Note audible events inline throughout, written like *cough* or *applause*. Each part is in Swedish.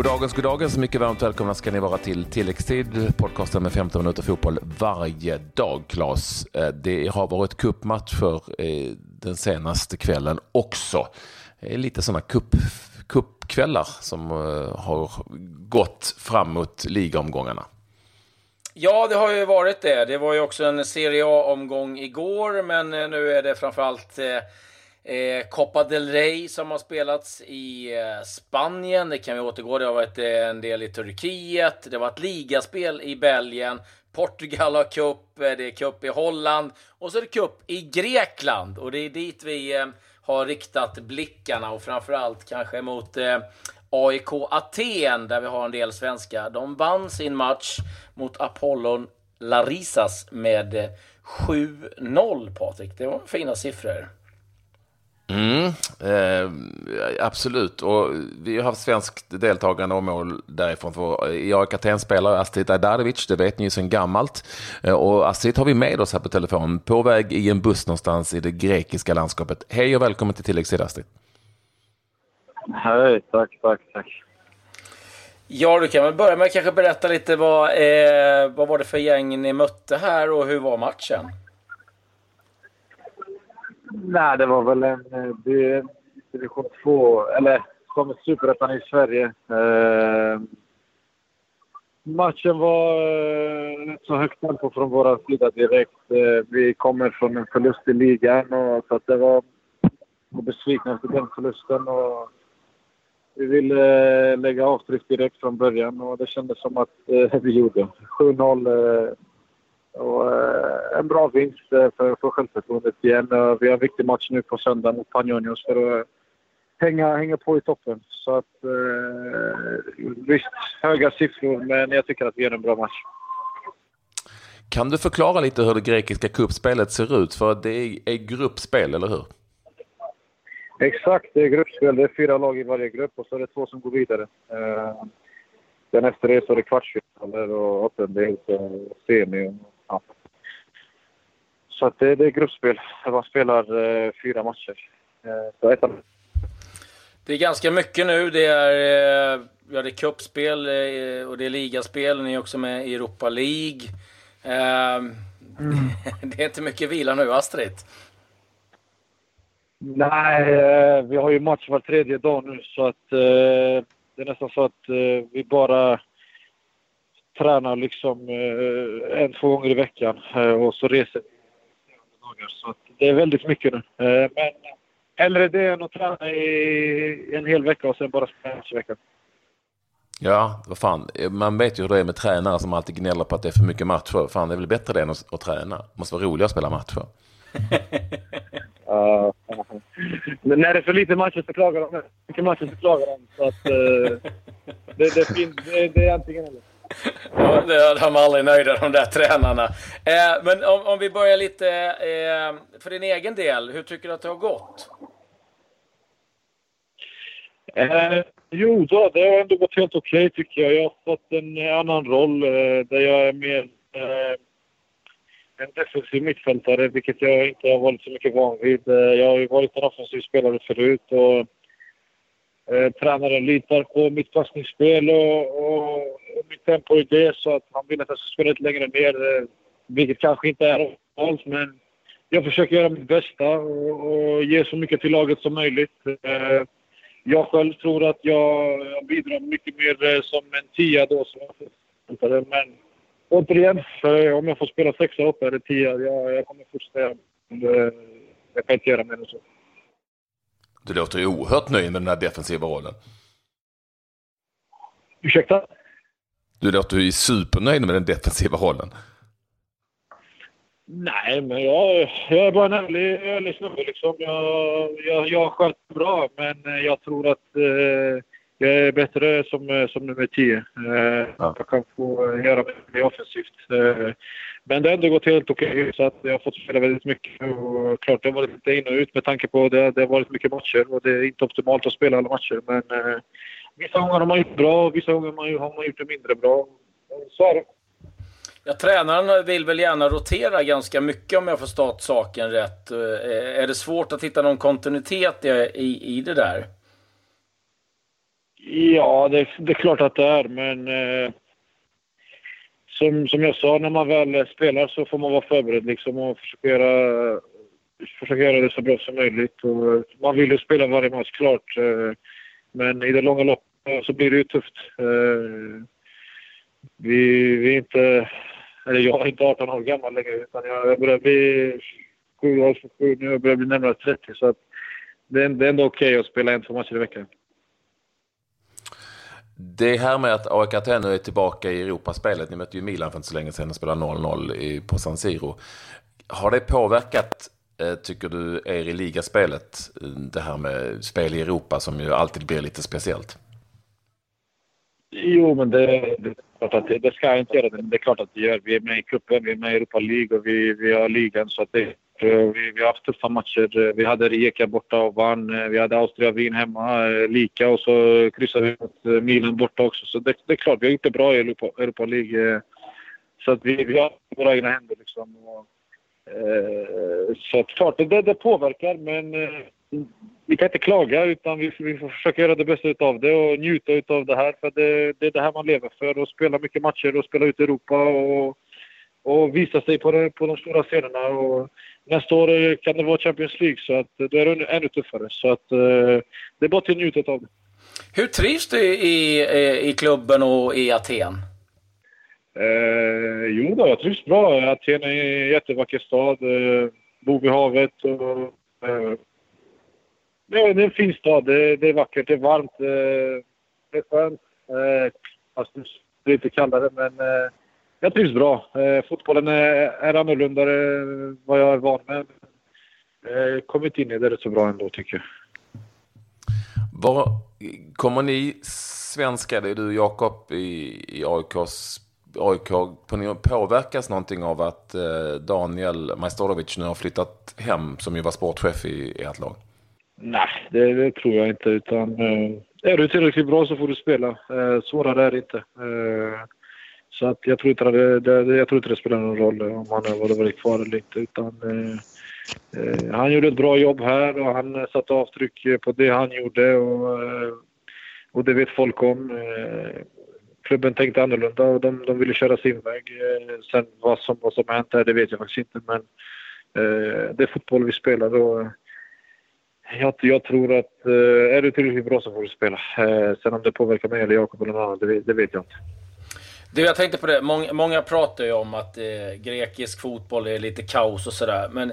Goddagens, goddagens. Mycket varmt välkomna ska ni vara till tilläggstid. Podcasten med 15 minuter fotboll varje dag, Claes. Eh, det har varit cupmatcher för eh, den senaste kvällen också. Lite sådana cup, cupkvällar som eh, har gått fram mot ligaomgångarna. Ja, det har ju varit det. Det var ju också en Serie A-omgång igår, men nu är det framförallt Eh, Eh, Copa del Rey som har spelats i eh, Spanien, det kan vi återgå. Det har varit eh, en del i Turkiet. Det har varit ligaspel i Belgien. Portugal har cup, eh, det är cup i Holland och så är det cup i Grekland. Och det är dit vi eh, har riktat blickarna och framförallt kanske mot eh, AIK Aten där vi har en del svenskar. De vann sin match mot Apollon Larisas med eh, 7-0, Patrik. Det var fina siffror. Mm, eh, absolut, och vi har haft svenskt deltagande och mål därifrån. För jag är kaptenspelare Astrid Ajdarevic, det vet ni ju sedan gammalt. Eh, och Astrid har vi med oss här på telefon, på väg i en buss någonstans i det grekiska landskapet. Hej och välkommen till tilläggstid Astrid. Hej, tack, tack, tack. Ja, du kan väl börja med att kanske berätta lite vad, eh, vad var det för gäng ni mötte här och hur var matchen? Nej, det var väl en eh, det, division 2, eller som superettan i Sverige. Eh, matchen var eh, så högt tempo från vår sida direkt. Eh, vi kommer från en förlust i ligan och så att det var besvikna efter den förlusten. Och vi ville eh, lägga avtryck direkt från början och det kändes som att eh, *laughs* vi gjorde. 7-0 och, eh, en bra vinst eh, för, för självförtroendet igen. Eh, vi har en viktig match nu på söndag mot Panionios för att hänga, hänga på i toppen. Så att, eh, visst, höga siffror, men jag tycker att vi gör en bra match. Kan du förklara lite hur det grekiska kuppspelet ser ut? För det är gruppspel, eller hur? Exakt, det är gruppspel. Det är fyra lag i varje grupp och så är det två som går vidare. Eh, den efter det så är det kvartsfinaler och öppendel, semi Ja. Så att det, det är gruppspel. Man spelar eh, fyra matcher. Eh, så ett det är ganska mycket nu. Det är, eh, ja, det är cupspel eh, och det är ligaspel. Ni är också med i Europa League. Eh, mm. *laughs* det är inte mycket vila nu, Astrid. Nej, eh, vi har ju match var tredje dag nu så att eh, det är nästan så att vi bara tränar liksom eh, en, två gånger i veckan eh, och så reser dagar. Så det är väldigt mycket nu. Eh, men hellre det än att träna i en hel vecka och sen bara spela i veckan. Ja, vad fan. Man vet ju hur det är med tränare som alltid gnäller på att det är för mycket matcher. Fan, det är väl bättre det än att, att träna. Det måste vara roligare att spela matcher. uh, *laughs* när det är för lite matcher så klagar de. Mycket matcher så klagar de. Så att, uh, det, det, det, det är antingen eller de är aldrig nöjda de där tränarna. Eh, men om, om, vi börjar lite eh, för din egen del. Hur tycker du att det har gått? Eh, jo, då, det har ändå gått helt okej okay, tycker jag. Jag har fått en annan roll eh, där jag är mer eh, en defensiv mittfältare, vilket jag inte har varit så mycket van vid. Eh, jag har ju varit en offensiv spelare förut och Eh, tränaren litar på mitt passningsspel och, och, och mitt tempo i det så att han vill att jag ska spela lite längre ner. Eh, vilket kanske inte är allt. men jag försöker göra mitt bästa och, och, ge så mycket till laget som möjligt. Eh, jag själv tror att jag, jag bidrar mycket mer eh, som en tia då. Som jag men återigen, om jag får spela sexa åtta eller tia, jag, jag kommer fortsätta. Eh, jag kan inte göra mer än så. Du låter oerhört nöjd med den här defensiva rollen. Ursäkta? Du låter ju supernöjd med den defensiva rollen. Nej, men jag, jag är bara en ärlig, ärlig snubbe. Liksom. Jag, jag, jag har skött bra, men jag tror att eh, jag är bättre som, som nummer 10. Eh, ja. Jag kan få göra mer offensivt. Eh, men det har ändå gått helt okej. Okay, så att jag har fått spela väldigt mycket. Och klart, det har varit lite in och ut med tanke på det. Det har varit mycket matcher och det är inte optimalt att spela alla matcher. Men eh, vissa gånger har man gjort bra och vissa gånger har man gjort det mindre bra. Så är det. Ja, tränaren vill väl gärna rotera ganska mycket om jag förstått saken rätt. Eh, är det svårt att hitta någon kontinuitet i, i, i det där? Ja, det, det, är klart att det är, men eh, som, som jag sa, när man väl spelar så får man vara förberedd liksom och försöka göra, försöka göra det så bra som möjligt. Och man vill ju spela varje match klart, eh, men i det långa loppet så blir det ju tufft. Eh, vi, vi är inte, eller jag är inte 18 år gammal längre utan jag börjar bli 7 år, nu jag börjar bli närmare 30 så att det är, det är ändå okej okay att spela en, två matcher i veckan. Det här med att AIK Aten är tillbaka i Europaspelet, ni mötte ju Milan för inte så länge sedan och spelade 0-0 på San Siro. Har det påverkat, eh, tycker du, er i ligaspelet? Det här med spel i Europa som ju alltid blir lite speciellt. Jo, men det, det, klart att det, det ska inte göra det. Det är klart att det gör. Vi är med i cupen, vi är med i Europa League och vi, vi har ligan. Så att det, Eh, vi, vi har haft tuffa matcher. Eh, vi hade Rijeka borta och vann. Eh, vi hade Austria-Wien hemma lika och så kryssade vi mot Milan borta också. Så det, det, är klart, vi har gjort det bra i Europa, Europa League. Så att vi, vi har våra egna händer liksom. Och, eh, så att klart, det, det påverkar men eh, vi kan inte klaga utan vi, vi får försöka göra det bästa av det och njuta av det här. För det, det är det här man lever för. Att spela mycket matcher och spela ut i Europa och, och visa sig på, det, på de stora scenerna. Och nästa år kan det vara Champions League så att då är det ännu tuffare. Så att eh, det är bara till njuta av det. Hur trivs du i, i klubben och i Aten? Eh, jo då, jag trivs bra. Aten är en jättevacker stad. Eh, bor vid havet och eh, det är en fin stad. Det, det är vackert, det är varmt, eh, det är skönt. Eh, fast det är lite kallare, men eh, jag trivs bra. Fotbollen är, är annorlunda än vad jag är van med. Kommit in i det rätt så bra ändå, tycker jag. Var, kommer ni svenskar, det är du Jakob i, i AIKs AIK påverkas någonting av att Daniel Majstorovic nu har flyttat hem som ju var sportchef i ert lag? Nej, det, det, tror jag inte. Utan, eh, är du tillräckligt bra så får du spela. Eh, svårare är det inte. Eh, så att jag, tror inte det, det, jag tror inte det spelar någon roll om han har varit kvar eller inte. Utan, eh, eh, han gjorde ett bra jobb här och han satte avtryck på det han gjorde. Och, eh, och det vet folk om. Eh, klubben tänkte annorlunda och de, de ville köra sin väg. Eh, sen vad som, vad som har hänt där, det vet jag faktiskt inte. Men eh, det är fotboll vi spelar och jag, jag tror att eh, är du tillräckligt bra så får du spela. Eh, sen om det påverkar mig eller Jakob eller någon annan, det, det, vet jag inte. Du, jag tänkte på det. Många, många pratar ju om att eh, grekisk fotboll är lite kaos och sådär. Men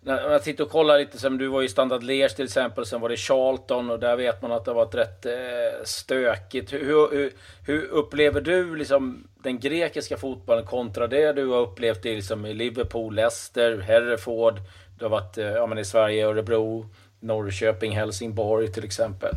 när jag tittar och kollar lite, som du var i Standard Liège till exempel, sen var det Charlton och där vet man att det har varit rätt eh, stökigt. Hur, hur, hur, upplever du liksom den grekiska fotbollen kontra det du har upplevt i, liksom, i Liverpool, Leicester, Hereford, du har varit eh, ja, men i Sverige, Örebro, Norrköping, Helsingborg till exempel?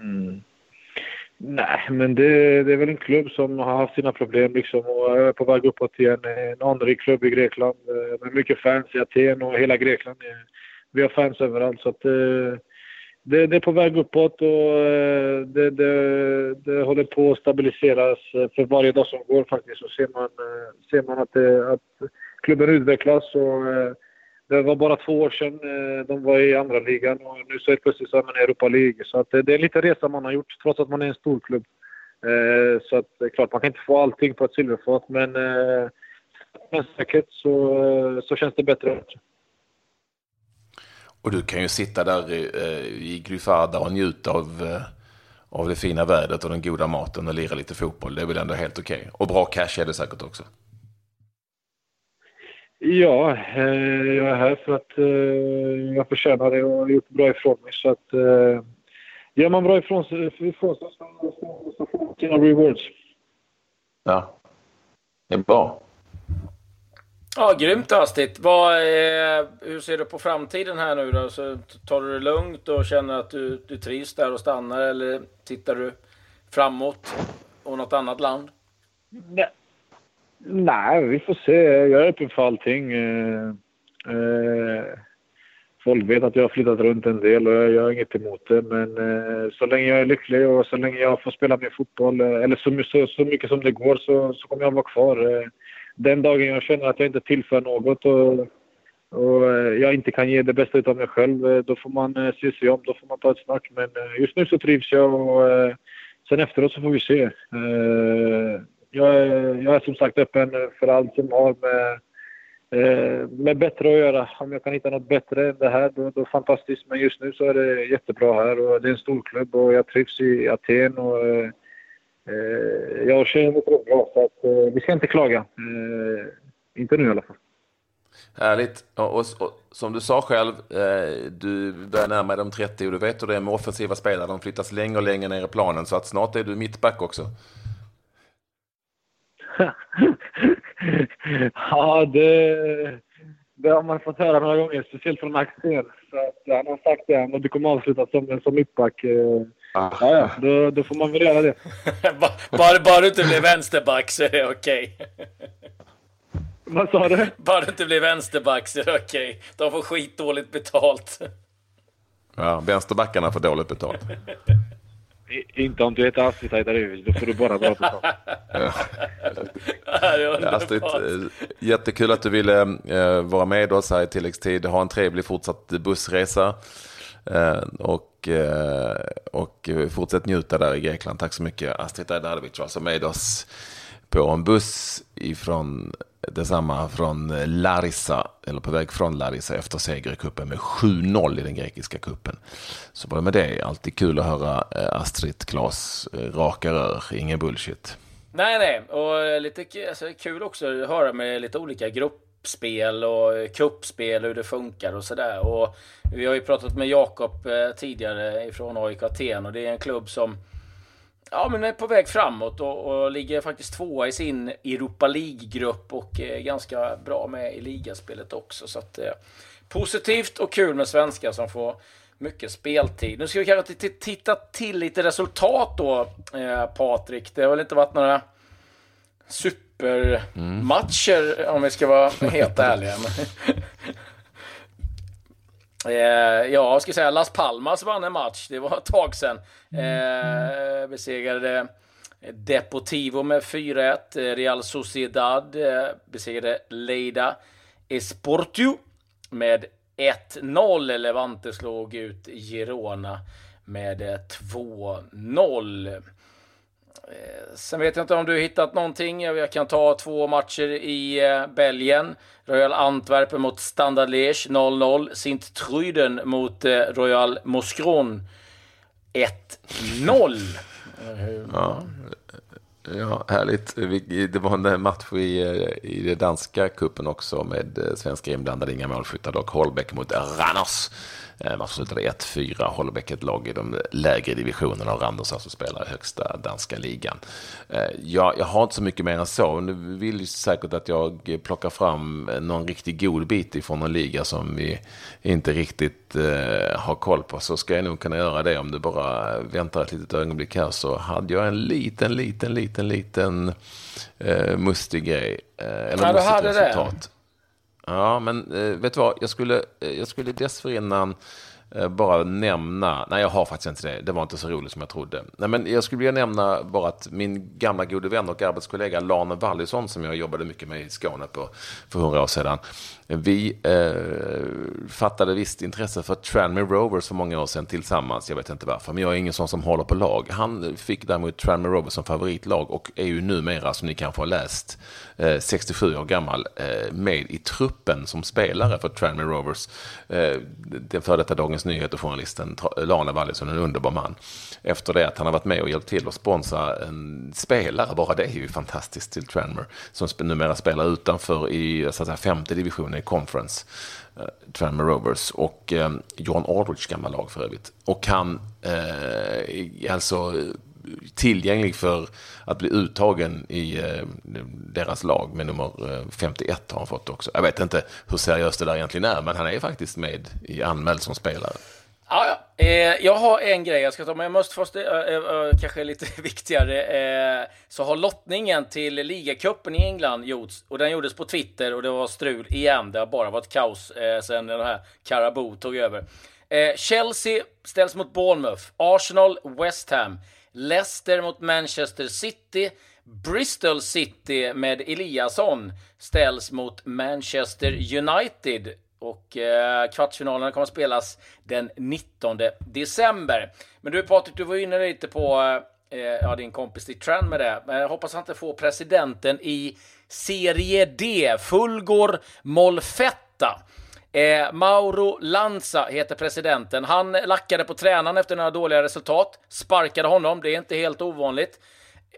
Mm. Nej, men det, det, är väl en klubb som har haft sina problem liksom och är på väg uppåt igen. En anrik klubb i Grekland eh, med mycket fans i Aten och hela Grekland. Eh, vi har fans överallt så att eh, det, det, är på väg uppåt och det, det, det, håller på att stabiliseras för varje dag som går faktiskt. Så ser man, ser man att, att klubben utvecklas och det var bara två år sedan eh, de var i andra ligan och nu så är plötsligt så är man i Europa League. Så att eh, det är en liten resa man har gjort trots att man är en stor klubb. Eh, så att det är klart, man kan inte få allting på ett silverfat men men säkert så, så känns det bättre. Och du kan ju sitta där i, i Glyfada och njuta av, av det fina vädret och den goda maten och lira lite fotboll. Det är väl ändå helt okej. Okay. Och bra cash är det säkert också. Ja, eh, jag är här för att eh, jag förtjänar det och har gjort bra ifrån mig. Så att, eh, gör man bra ifrån sig, så får man sina rewards. Ja, det är bra. Ja, grymt hastigt. Vad, eh, hur ser du på framtiden här nu då? Så tar du det lugnt och känner att du, du trivs där och stannar eller tittar du framåt och något annat land? Nej, Nej, vi får se. Jag är öppen för allting. Eh, eh, folk vet att jag har flyttat runt en del och jag har inget emot det. Men eh, så länge jag är lycklig och så länge jag får spela min fotboll, eh, eller så, så, så mycket som det går, så, så kommer jag vara kvar. Eh, den dagen jag känner att jag inte tillför något och, och eh, jag inte kan ge det bästa av mig själv, då får man se sig om. Då får man ta ett snack. Men just nu så trivs jag och sen efteråt så får vi se. Jag är, jag är som sagt öppen för allt som har med eh, med bättre att göra. Om jag kan hitta något bättre än det här, då, då fantastiskt. Men just nu så är det jättebra här och det är en stor klubb och jag trivs i Aten och eh, eh jag känner mig bra. Så att, eh, vi ska inte klaga. Eh, inte nu i alla fall. Härligt. Och, och, och, som du sa själv, eh, du börjar närma dig de 30 och du vet hur det är med offensiva spelare. De flyttas längre och längre ner i planen så att snart är du mittback också. *laughs* ja, det, det har man fått höra några gånger, speciellt från Axel. Så att han har sagt det, och du kommer avsluta som, som mittback. Eh, ah. Ja, ja, då, då får man väl göra det. *laughs* bara, bara du inte blir vänsterback så är det okej. Okay. *laughs* Vad sa du? Bara du inte blir vänsterback så är det okej. Okay. De får skitdåligt betalt. Ja, vänsterbackarna får dåligt betalt. Inte om du heter Astrid Haidarius, då får du bara bra betalt. *laughs* Astrid, eh, jättekul att du ville eh, vara med oss här i tilläggstid. Ha en trevlig fortsatt bussresa. Eh, och, och fortsätt njuta där i Grekland. Tack så mycket Astrid Haidarius, alltså med oss på en buss ifrån detsamma från Larissa, eller på väg från Larissa efter seger i kuppen med 7-0 i den grekiska kuppen. Så bara med det, alltid kul att höra eh, Astrid Klas eh, raka rör, ingen bullshit. Nej, nej, och eh, lite alltså, kul också att höra med lite olika gruppspel och kuppspel hur det funkar och sådär. Och vi har ju pratat med Jakob tidigare ifrån AIK Aten och det är en klubb som Ja, men är på väg framåt och, och ligger faktiskt tvåa i sin Europa League-grupp och är ganska bra med i ligaspelet också. Så att, eh, positivt och kul med svenskar som får mycket speltid. Nu ska vi kanske titta till lite resultat då, eh, Patrik. Det har väl inte varit några supermatcher mm. om vi ska vara helt *laughs* ärliga. Eh, ja, ska säga Las Palmas vann en match. Det var ett tag sedan. Eh, besegrade Deportivo med 4-1. Real Sociedad eh, besegrade Leida Esportiu med 1-0. Levante slog ut Girona med 2-0. Eh, sen vet jag inte om du har hittat någonting. Jag kan ta två matcher i eh, Belgien. Royal Antwerpen mot Standard Liège 0-0. Sint-Truiden mot eh, Royal Moskron 1-0. Ja ja, härligt. Det var en eh, match i, eh, i den danska kuppen också med eh, svenska inblandade, inga målskyttar dock. Holbeck mot Randers. Man slutade 1-4, Holbäck ett lag i de lägre divisionerna och Randers alltså spelar i högsta danska ligan. Jag, jag har inte så mycket mer än så. Nu vill ju säkert att jag plockar fram någon riktigt god bit ifrån en liga som vi inte riktigt eh, har koll på. Så ska jag nog kunna göra det om du bara väntar ett litet ögonblick här så hade jag en liten, liten, liten, liten eh, mustig grej. Eh, eller ja, mustigt resultat. Det. Ja, men eh, vet du vad? Jag skulle, eh, jag skulle dessförinnan Eh, bara nämna, nej jag har faktiskt inte det, det var inte så roligt som jag trodde. Nej, men jag skulle vilja nämna bara att min gamla gode vän och arbetskollega Lane Wallison som jag jobbade mycket med i Skåne på, för hundra år sedan. Vi eh, fattade visst intresse för Tranmere Rovers för många år sedan tillsammans. Jag vet inte varför, men jag är ingen sån som håller på lag. Han fick däremot Tranmere Rovers som favoritlag och är ju numera, som ni kanske har läst, eh, 67 år gammal, eh, med i truppen som spelare för Tranmere Rovers. Eh, den före detta dagen Dagens Nyheter-journalisten Lana Wallisson, en underbar man. Efter det att han har varit med och hjälpt till att sponsra en spelare, bara det är ju fantastiskt till Tranmere, som numera spelar utanför i så att säga, femte divisionen i Conference, eh, Tranmere Rovers och eh, John Aldridge gamla lag för övrigt. Och han eh, alltså tillgänglig för att bli uttagen i eh, deras lag med nummer eh, 51 har han fått också. Jag vet inte hur seriöst det där egentligen är, men han är faktiskt med i anmäld som spelare. Ja, ja. Eh, jag har en grej jag ska ta, men jag måste först, eh, eh, eh kanske lite *laughs* viktigare, eh, så har lottningen till ligacupen i England gjorts och den gjordes på Twitter och det var strul igen. Det har bara varit kaos eh, sen den här Carabou tog över. Eh, Chelsea ställs mot Bournemouth, Arsenal, West Ham, Leicester mot Manchester City, Bristol City med Eliasson ställs mot Manchester United Och eh, kvartsfinalerna kommer att spelas den 19 december. Men du Patrik, du var inne lite på eh, eh, ja, din kompis i Trend med det. Men jag hoppas han inte får presidenten i Serie D, Fulgor Molfetta. Eh, Mauro Lanza heter presidenten. Han lackade på tränaren efter några dåliga resultat, sparkade honom. Det är inte helt ovanligt.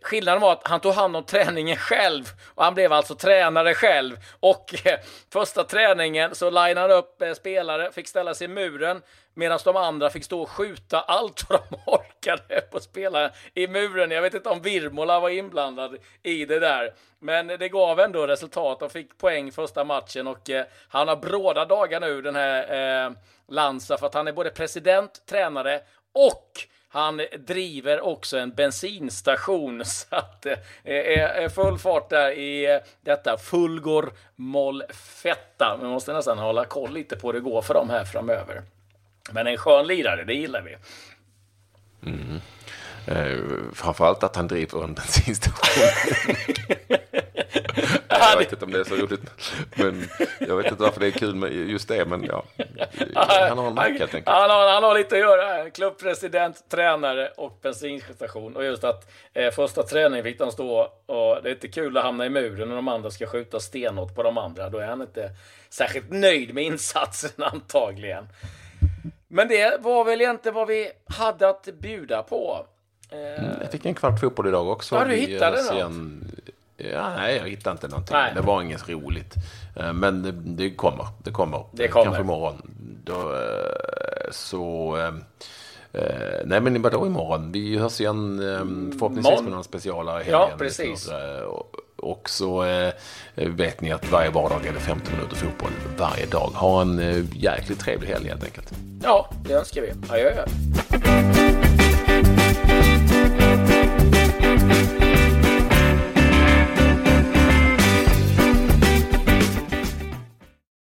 Skillnaden var att han tog hand om träningen själv och han blev alltså tränare själv. Och eh, första träningen så linade han upp eh, spelare, fick ställa sig i muren medan de andra fick stå och skjuta allt vad de *laughs* orkade på spelare i muren. Jag vet inte om Virmola var inblandad i det där, men det gav ändå resultat. De fick poäng första matchen och eh, han har bråda dagar nu den här eh, Lanza för att han är både president, tränare och han driver också en bensinstation *laughs* så att det är full fart där i eh, detta Fulgor Molfetta. Man måste nästan hålla koll lite på hur det går för dem här framöver. Men en skön lirare, det gillar vi. Mm. Eh, framförallt att han driver en bensinstation. *laughs* jag vet inte om det är så roligt. Men jag vet inte varför det är kul med just det. Men ja, han har en mack helt enkelt. Han har, han har lite att göra. Klubbpresident, tränare och bensinstation. Och just att eh, första träningen fick han stå och det är inte kul att hamna i muren när de andra ska skjuta stenhårt på de andra. Då är han inte särskilt nöjd med insatsen *laughs* antagligen. Men det var väl egentligen vad vi hade att bjuda på. Mm, jag fick en kvart fotboll idag också. Ja, du hittade något? Ja, nej, jag hittade inte någonting. Nej. Det var inget roligt. Eh, men det, det kommer. Det kommer. Det kommer. Kanske imorgon. Då, eh, så... Eh, nej, men vadå imorgon? Vi hörs igen förhoppningsvis med någon specialare Ja, precis. och så vet ni att varje vardag är det 15 minuter fotboll varje dag. Ha en jäkligt trevlig helg helt enkelt. Ja, det önskar vi. Adjö.